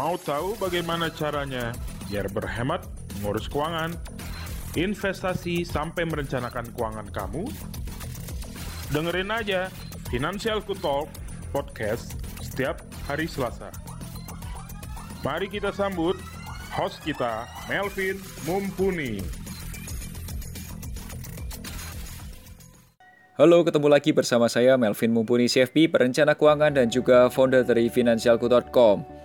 Mau tahu bagaimana caranya biar berhemat, mengurus keuangan, investasi sampai merencanakan keuangan kamu? Dengerin aja Financial Talk podcast setiap hari Selasa. Mari kita sambut host kita, Melvin Mumpuni. Halo, ketemu lagi bersama saya Melvin Mumpuni CFP, perencana keuangan dan juga founder dari financialku.com.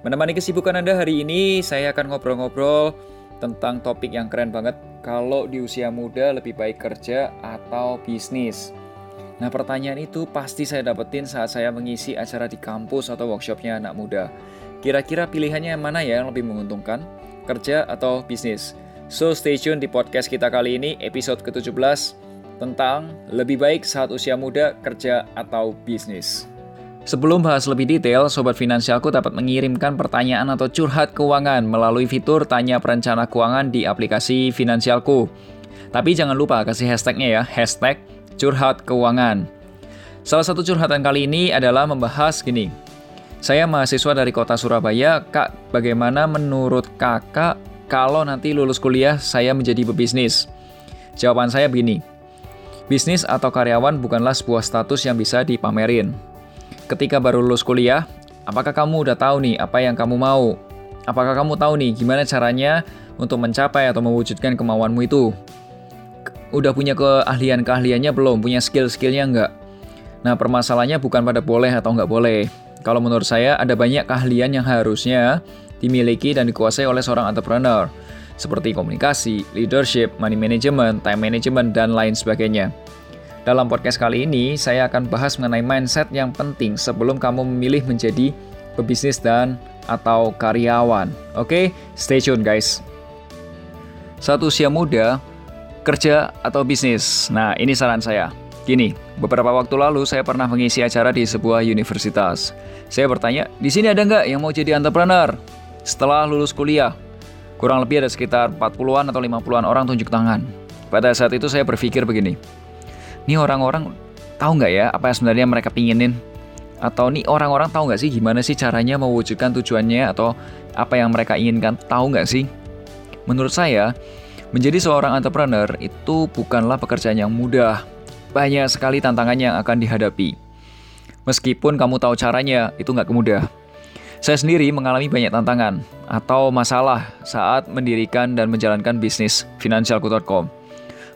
Menemani kesibukan Anda hari ini, saya akan ngobrol-ngobrol tentang topik yang keren banget. Kalau di usia muda lebih baik kerja atau bisnis? Nah pertanyaan itu pasti saya dapetin saat saya mengisi acara di kampus atau workshopnya anak muda. Kira-kira pilihannya mana ya yang lebih menguntungkan? Kerja atau bisnis? So stay tune di podcast kita kali ini, episode ke-17 tentang lebih baik saat usia muda, kerja, atau bisnis. Sebelum bahas lebih detail, Sobat Finansialku dapat mengirimkan pertanyaan atau curhat keuangan melalui fitur Tanya Perencana Keuangan di aplikasi Finansialku. Tapi jangan lupa kasih hashtagnya ya, hashtag curhat keuangan. Salah satu curhatan kali ini adalah membahas gini, saya mahasiswa dari kota Surabaya, Kak, bagaimana menurut kakak kalau nanti lulus kuliah saya menjadi pebisnis? Jawaban saya begini, Bisnis atau karyawan bukanlah sebuah status yang bisa dipamerin. Ketika baru lulus kuliah, apakah kamu udah tahu nih apa yang kamu mau? Apakah kamu tahu nih gimana caranya untuk mencapai atau mewujudkan kemauanmu itu? Udah punya keahlian-keahliannya belum? Punya skill-skillnya nggak? Nah, permasalahannya bukan pada boleh atau nggak boleh. Kalau menurut saya, ada banyak keahlian yang harusnya dimiliki dan dikuasai oleh seorang entrepreneur seperti komunikasi, leadership, money management, time management, dan lain sebagainya. Dalam podcast kali ini, saya akan bahas mengenai mindset yang penting sebelum kamu memilih menjadi pebisnis dan atau karyawan. Oke, stay tune guys. Satu usia muda, kerja atau bisnis. Nah, ini saran saya. Gini, beberapa waktu lalu saya pernah mengisi acara di sebuah universitas. Saya bertanya, di sini ada nggak yang mau jadi entrepreneur? Setelah lulus kuliah, Kurang lebih ada sekitar 40-an atau 50-an orang tunjuk tangan. Pada saat itu saya berpikir begini, ini orang-orang tahu nggak ya apa yang sebenarnya mereka pinginin? Atau nih orang-orang tahu nggak sih gimana sih caranya mewujudkan tujuannya atau apa yang mereka inginkan? Tahu nggak sih? Menurut saya, menjadi seorang entrepreneur itu bukanlah pekerjaan yang mudah. Banyak sekali tantangan yang akan dihadapi. Meskipun kamu tahu caranya, itu nggak mudah. Saya sendiri mengalami banyak tantangan atau masalah saat mendirikan dan menjalankan bisnis financialku.com.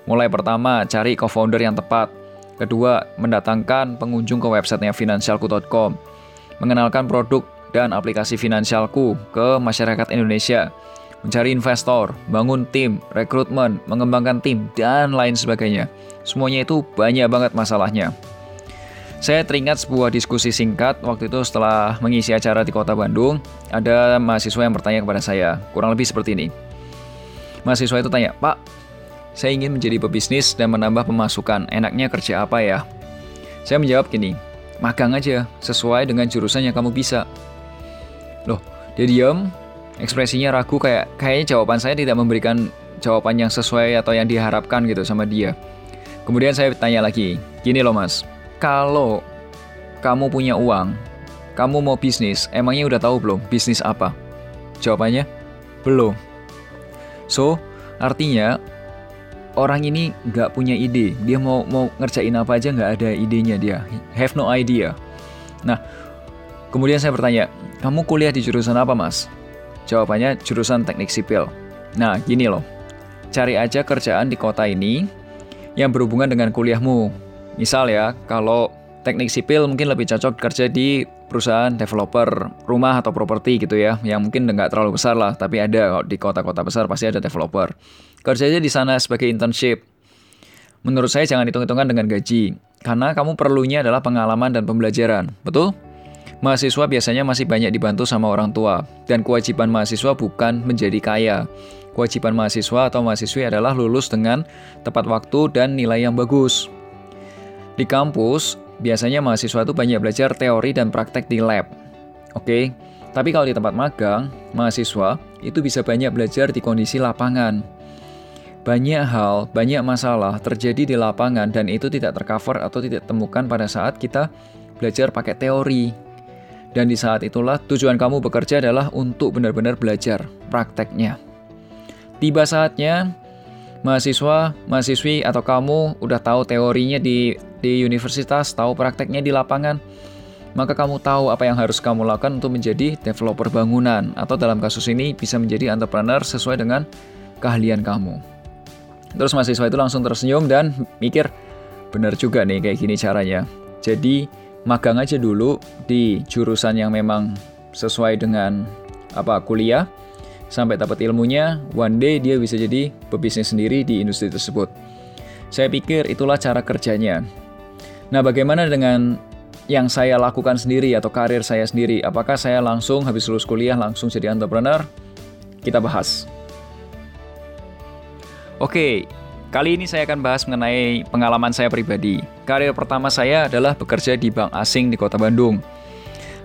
Mulai pertama, cari co-founder yang tepat. Kedua, mendatangkan pengunjung ke websitenya financialku.com. Mengenalkan produk dan aplikasi finansialku ke masyarakat Indonesia. Mencari investor, bangun tim, rekrutmen, mengembangkan tim, dan lain sebagainya. Semuanya itu banyak banget masalahnya. Saya teringat sebuah diskusi singkat waktu itu setelah mengisi acara di kota Bandung. Ada mahasiswa yang bertanya kepada saya, kurang lebih seperti ini. Mahasiswa itu tanya, Pak, saya ingin menjadi pebisnis dan menambah pemasukan. Enaknya kerja apa ya? Saya menjawab gini, magang aja, sesuai dengan jurusan yang kamu bisa. Loh, dia diam, ekspresinya ragu kayak kayaknya jawaban saya tidak memberikan jawaban yang sesuai atau yang diharapkan gitu sama dia. Kemudian saya tanya lagi, gini loh mas, kalau kamu punya uang, kamu mau bisnis, emangnya udah tahu belum bisnis apa? Jawabannya, belum. So, artinya orang ini nggak punya ide. Dia mau mau ngerjain apa aja nggak ada idenya dia. Have no idea. Nah, kemudian saya bertanya, kamu kuliah di jurusan apa mas? Jawabannya jurusan teknik sipil. Nah, gini loh, cari aja kerjaan di kota ini yang berhubungan dengan kuliahmu. Misal ya, kalau teknik sipil mungkin lebih cocok kerja di perusahaan developer rumah atau properti gitu ya, yang mungkin nggak terlalu besar lah, tapi ada di kota-kota besar pasti ada developer. Kerjanya di sana sebagai internship. Menurut saya jangan hitung-hitungan dengan gaji, karena kamu perlunya adalah pengalaman dan pembelajaran, betul? Mahasiswa biasanya masih banyak dibantu sama orang tua, dan kewajiban mahasiswa bukan menjadi kaya. Kewajiban mahasiswa atau mahasiswi adalah lulus dengan tepat waktu dan nilai yang bagus. Di kampus, biasanya mahasiswa itu banyak belajar teori dan praktek di lab. Oke, tapi kalau di tempat magang, mahasiswa itu bisa banyak belajar di kondisi lapangan. Banyak hal, banyak masalah terjadi di lapangan dan itu tidak tercover atau tidak temukan pada saat kita belajar pakai teori. Dan di saat itulah tujuan kamu bekerja adalah untuk benar-benar belajar prakteknya. Tiba saatnya mahasiswa, mahasiswi atau kamu udah tahu teorinya di di universitas, tahu prakteknya di lapangan, maka kamu tahu apa yang harus kamu lakukan untuk menjadi developer bangunan atau dalam kasus ini bisa menjadi entrepreneur sesuai dengan keahlian kamu. Terus mahasiswa itu langsung tersenyum dan mikir, benar juga nih kayak gini caranya. Jadi magang aja dulu di jurusan yang memang sesuai dengan apa kuliah sampai dapat ilmunya, one day dia bisa jadi pebisnis sendiri di industri tersebut. Saya pikir itulah cara kerjanya. Nah, bagaimana dengan yang saya lakukan sendiri atau karir saya sendiri? Apakah saya langsung habis lulus kuliah langsung jadi entrepreneur? Kita bahas. Oke, Kali ini saya akan bahas mengenai pengalaman saya pribadi. Karir pertama saya adalah bekerja di bank asing di Kota Bandung.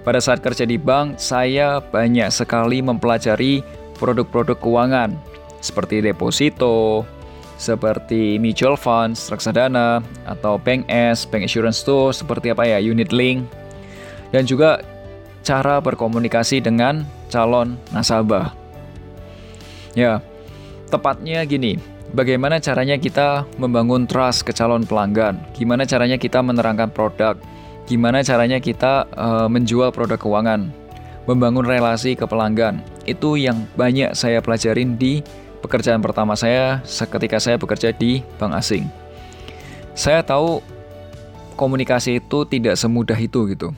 Pada saat kerja di bank, saya banyak sekali mempelajari produk-produk keuangan seperti deposito, seperti mutual funds, reksadana, atau bank S, bank insurance tuh seperti apa ya, unit link, dan juga cara berkomunikasi dengan calon nasabah. Ya, tepatnya gini, Bagaimana caranya kita membangun trust ke calon pelanggan? Gimana caranya kita menerangkan produk? Gimana caranya kita uh, menjual produk keuangan? Membangun relasi ke pelanggan. Itu yang banyak saya pelajarin di pekerjaan pertama saya ketika saya bekerja di bank asing. Saya tahu komunikasi itu tidak semudah itu gitu.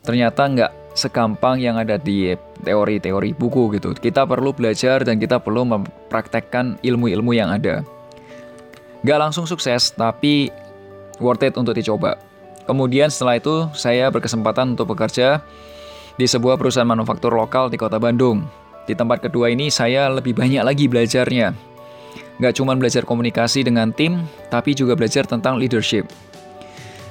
Ternyata nggak segampang yang ada di teori-teori buku gitu. Kita perlu belajar dan kita perlu mempraktekkan ilmu-ilmu yang ada. Gak langsung sukses, tapi worth it untuk dicoba. Kemudian setelah itu saya berkesempatan untuk bekerja di sebuah perusahaan manufaktur lokal di kota Bandung. Di tempat kedua ini saya lebih banyak lagi belajarnya. Gak cuma belajar komunikasi dengan tim, tapi juga belajar tentang leadership.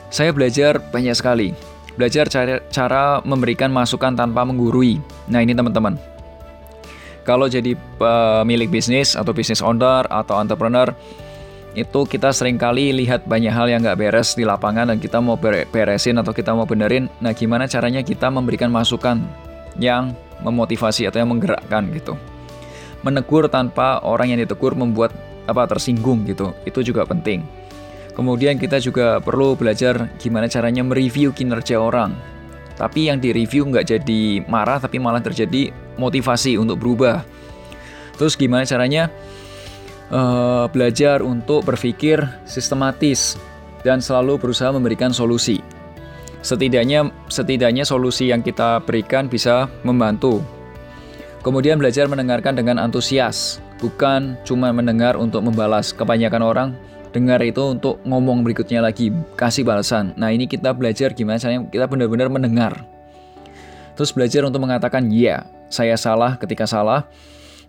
Saya belajar banyak sekali, Belajar cara, cara memberikan masukan tanpa menggurui. Nah ini teman-teman. Kalau jadi pemilik bisnis atau bisnis owner atau entrepreneur, itu kita sering kali lihat banyak hal yang nggak beres di lapangan dan kita mau beresin atau kita mau benerin. Nah gimana caranya kita memberikan masukan yang memotivasi atau yang menggerakkan gitu. Menegur tanpa orang yang ditegur membuat apa tersinggung gitu. Itu juga penting. Kemudian kita juga perlu belajar gimana caranya mereview kinerja orang. Tapi yang direview nggak jadi marah, tapi malah terjadi motivasi untuk berubah. Terus gimana caranya uh, belajar untuk berpikir sistematis dan selalu berusaha memberikan solusi. Setidaknya, setidaknya solusi yang kita berikan bisa membantu. Kemudian belajar mendengarkan dengan antusias, bukan cuma mendengar untuk membalas. Kebanyakan orang dengar itu untuk ngomong berikutnya lagi, kasih balasan. Nah ini kita belajar gimana caranya kita benar-benar mendengar. Terus belajar untuk mengatakan, ya, saya salah ketika salah.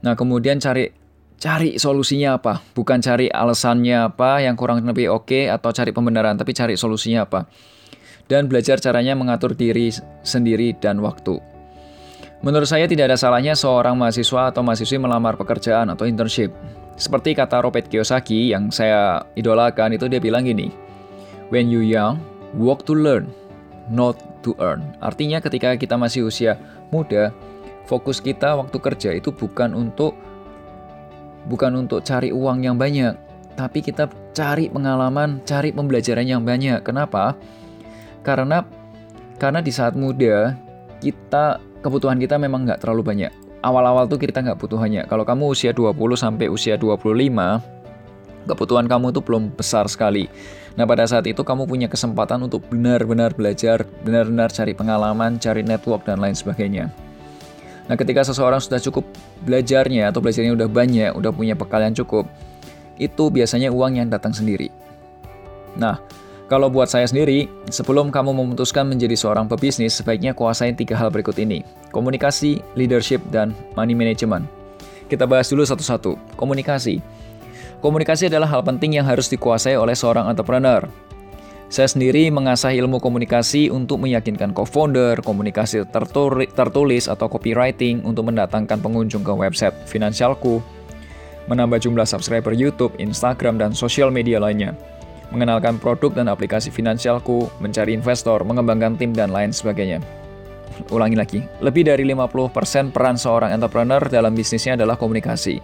Nah kemudian cari cari solusinya apa, bukan cari alasannya apa yang kurang lebih oke okay, atau cari pembenaran, tapi cari solusinya apa. Dan belajar caranya mengatur diri sendiri dan waktu. Menurut saya tidak ada salahnya seorang mahasiswa atau mahasiswi melamar pekerjaan atau internship. Seperti kata Robert Kiyosaki yang saya idolakan itu dia bilang gini, When you young, work to learn, not to earn. Artinya ketika kita masih usia muda, fokus kita waktu kerja itu bukan untuk bukan untuk cari uang yang banyak, tapi kita cari pengalaman, cari pembelajaran yang banyak. Kenapa? Karena karena di saat muda kita kebutuhan kita memang nggak terlalu banyak awal-awal tuh kita nggak butuhannya. Kalau kamu usia 20 sampai usia 25, kebutuhan kamu itu belum besar sekali. Nah, pada saat itu kamu punya kesempatan untuk benar-benar belajar, benar-benar cari pengalaman, cari network dan lain sebagainya. Nah, ketika seseorang sudah cukup belajarnya atau belajarnya udah banyak, udah punya bekal cukup, itu biasanya uang yang datang sendiri. Nah, kalau buat saya sendiri, sebelum kamu memutuskan menjadi seorang pebisnis, sebaiknya kuasai tiga hal berikut ini. Komunikasi, leadership, dan money management. Kita bahas dulu satu-satu. Komunikasi. Komunikasi adalah hal penting yang harus dikuasai oleh seorang entrepreneur. Saya sendiri mengasah ilmu komunikasi untuk meyakinkan co-founder, komunikasi tertulis atau copywriting untuk mendatangkan pengunjung ke website finansialku, menambah jumlah subscriber YouTube, Instagram, dan sosial media lainnya mengenalkan produk dan aplikasi finansialku, mencari investor, mengembangkan tim, dan lain sebagainya. ulangi lagi. Lebih dari 50% peran seorang entrepreneur dalam bisnisnya adalah komunikasi.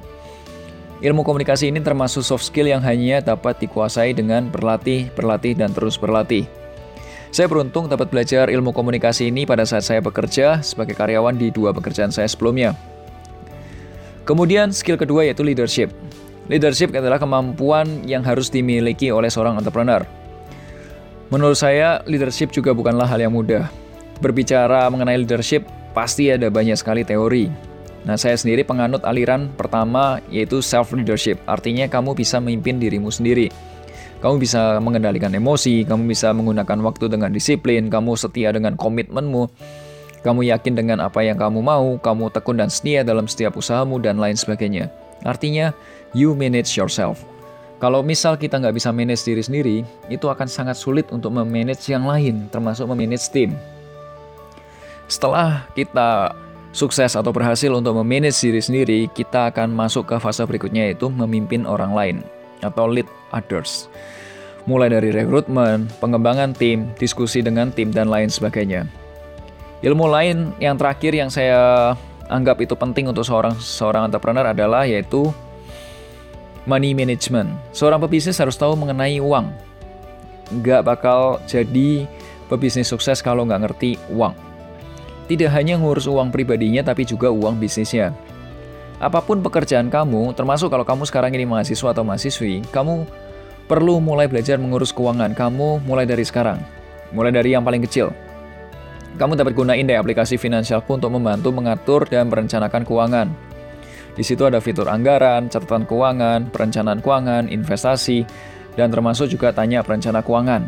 Ilmu komunikasi ini termasuk soft skill yang hanya dapat dikuasai dengan berlatih, berlatih, dan terus berlatih. Saya beruntung dapat belajar ilmu komunikasi ini pada saat saya bekerja sebagai karyawan di dua pekerjaan saya sebelumnya. Kemudian skill kedua yaitu leadership. Leadership adalah kemampuan yang harus dimiliki oleh seorang entrepreneur. Menurut saya, leadership juga bukanlah hal yang mudah. Berbicara mengenai leadership, pasti ada banyak sekali teori. Nah, saya sendiri penganut aliran pertama yaitu self-leadership. Artinya kamu bisa memimpin dirimu sendiri. Kamu bisa mengendalikan emosi, kamu bisa menggunakan waktu dengan disiplin, kamu setia dengan komitmenmu, kamu yakin dengan apa yang kamu mau, kamu tekun dan setia dalam setiap usahamu, dan lain sebagainya. Artinya, you manage yourself. Kalau misal kita nggak bisa manage diri sendiri, itu akan sangat sulit untuk memanage yang lain, termasuk memanage tim. Setelah kita sukses atau berhasil untuk memanage diri sendiri, kita akan masuk ke fase berikutnya yaitu memimpin orang lain atau lead others. Mulai dari rekrutmen, pengembangan tim, diskusi dengan tim, dan lain sebagainya. Ilmu lain yang terakhir yang saya anggap itu penting untuk seorang seorang entrepreneur adalah yaitu money management. Seorang pebisnis harus tahu mengenai uang. Nggak bakal jadi pebisnis sukses kalau nggak ngerti uang. Tidak hanya ngurus uang pribadinya, tapi juga uang bisnisnya. Apa pun pekerjaan kamu, termasuk kalau kamu sekarang ini mahasiswa atau mahasiswi, kamu perlu mulai belajar mengurus keuangan kamu mulai dari sekarang. Mulai dari yang paling kecil. Kamu dapat gunain deh aplikasi Finansialku untuk membantu mengatur dan merencanakan keuangan. Di situ ada fitur anggaran, catatan keuangan, perencanaan keuangan, investasi, dan termasuk juga tanya perencana keuangan.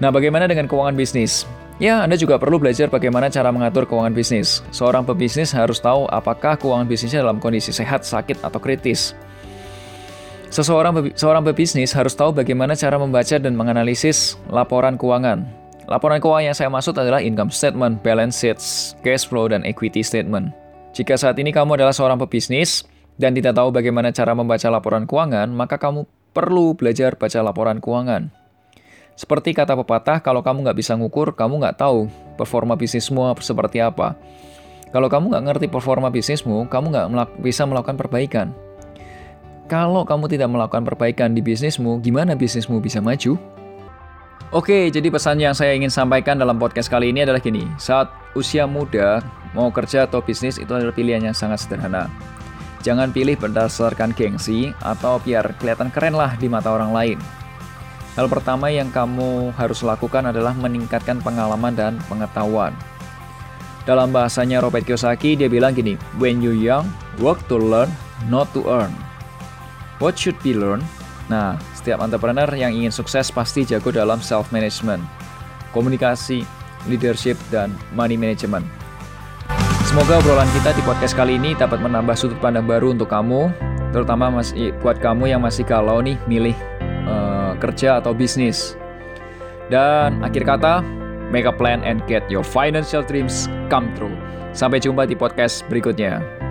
Nah, bagaimana dengan keuangan bisnis? Ya, Anda juga perlu belajar bagaimana cara mengatur keuangan bisnis. Seorang pebisnis harus tahu apakah keuangan bisnisnya dalam kondisi sehat, sakit, atau kritis. Seseorang seorang pebisnis harus tahu bagaimana cara membaca dan menganalisis laporan keuangan. Laporan keuangan yang saya maksud adalah income statement, balance sheets, cash flow, dan equity statement. Jika saat ini kamu adalah seorang pebisnis dan tidak tahu bagaimana cara membaca laporan keuangan, maka kamu perlu belajar baca laporan keuangan. Seperti kata pepatah, kalau kamu nggak bisa ngukur, kamu nggak tahu performa bisnismu seperti apa. Kalau kamu nggak ngerti performa bisnismu, kamu nggak melak bisa melakukan perbaikan. Kalau kamu tidak melakukan perbaikan di bisnismu, gimana bisnismu bisa maju? Oke, jadi pesan yang saya ingin sampaikan dalam podcast kali ini adalah gini. Saat usia muda, mau kerja atau bisnis itu adalah pilihan yang sangat sederhana. Jangan pilih berdasarkan gengsi atau biar kelihatan keren lah di mata orang lain. Hal pertama yang kamu harus lakukan adalah meningkatkan pengalaman dan pengetahuan. Dalam bahasanya Robert Kiyosaki, dia bilang gini, When you young, work to learn, not to earn. What should be learned? Nah, setiap entrepreneur yang ingin sukses pasti jago dalam self-management, komunikasi, leadership, dan money management. Semoga obrolan kita di podcast kali ini dapat menambah sudut pandang baru untuk kamu, terutama masih buat kamu yang masih galau nih milih uh, kerja atau bisnis. Dan akhir kata, make a plan and get your financial dreams come true. Sampai jumpa di podcast berikutnya.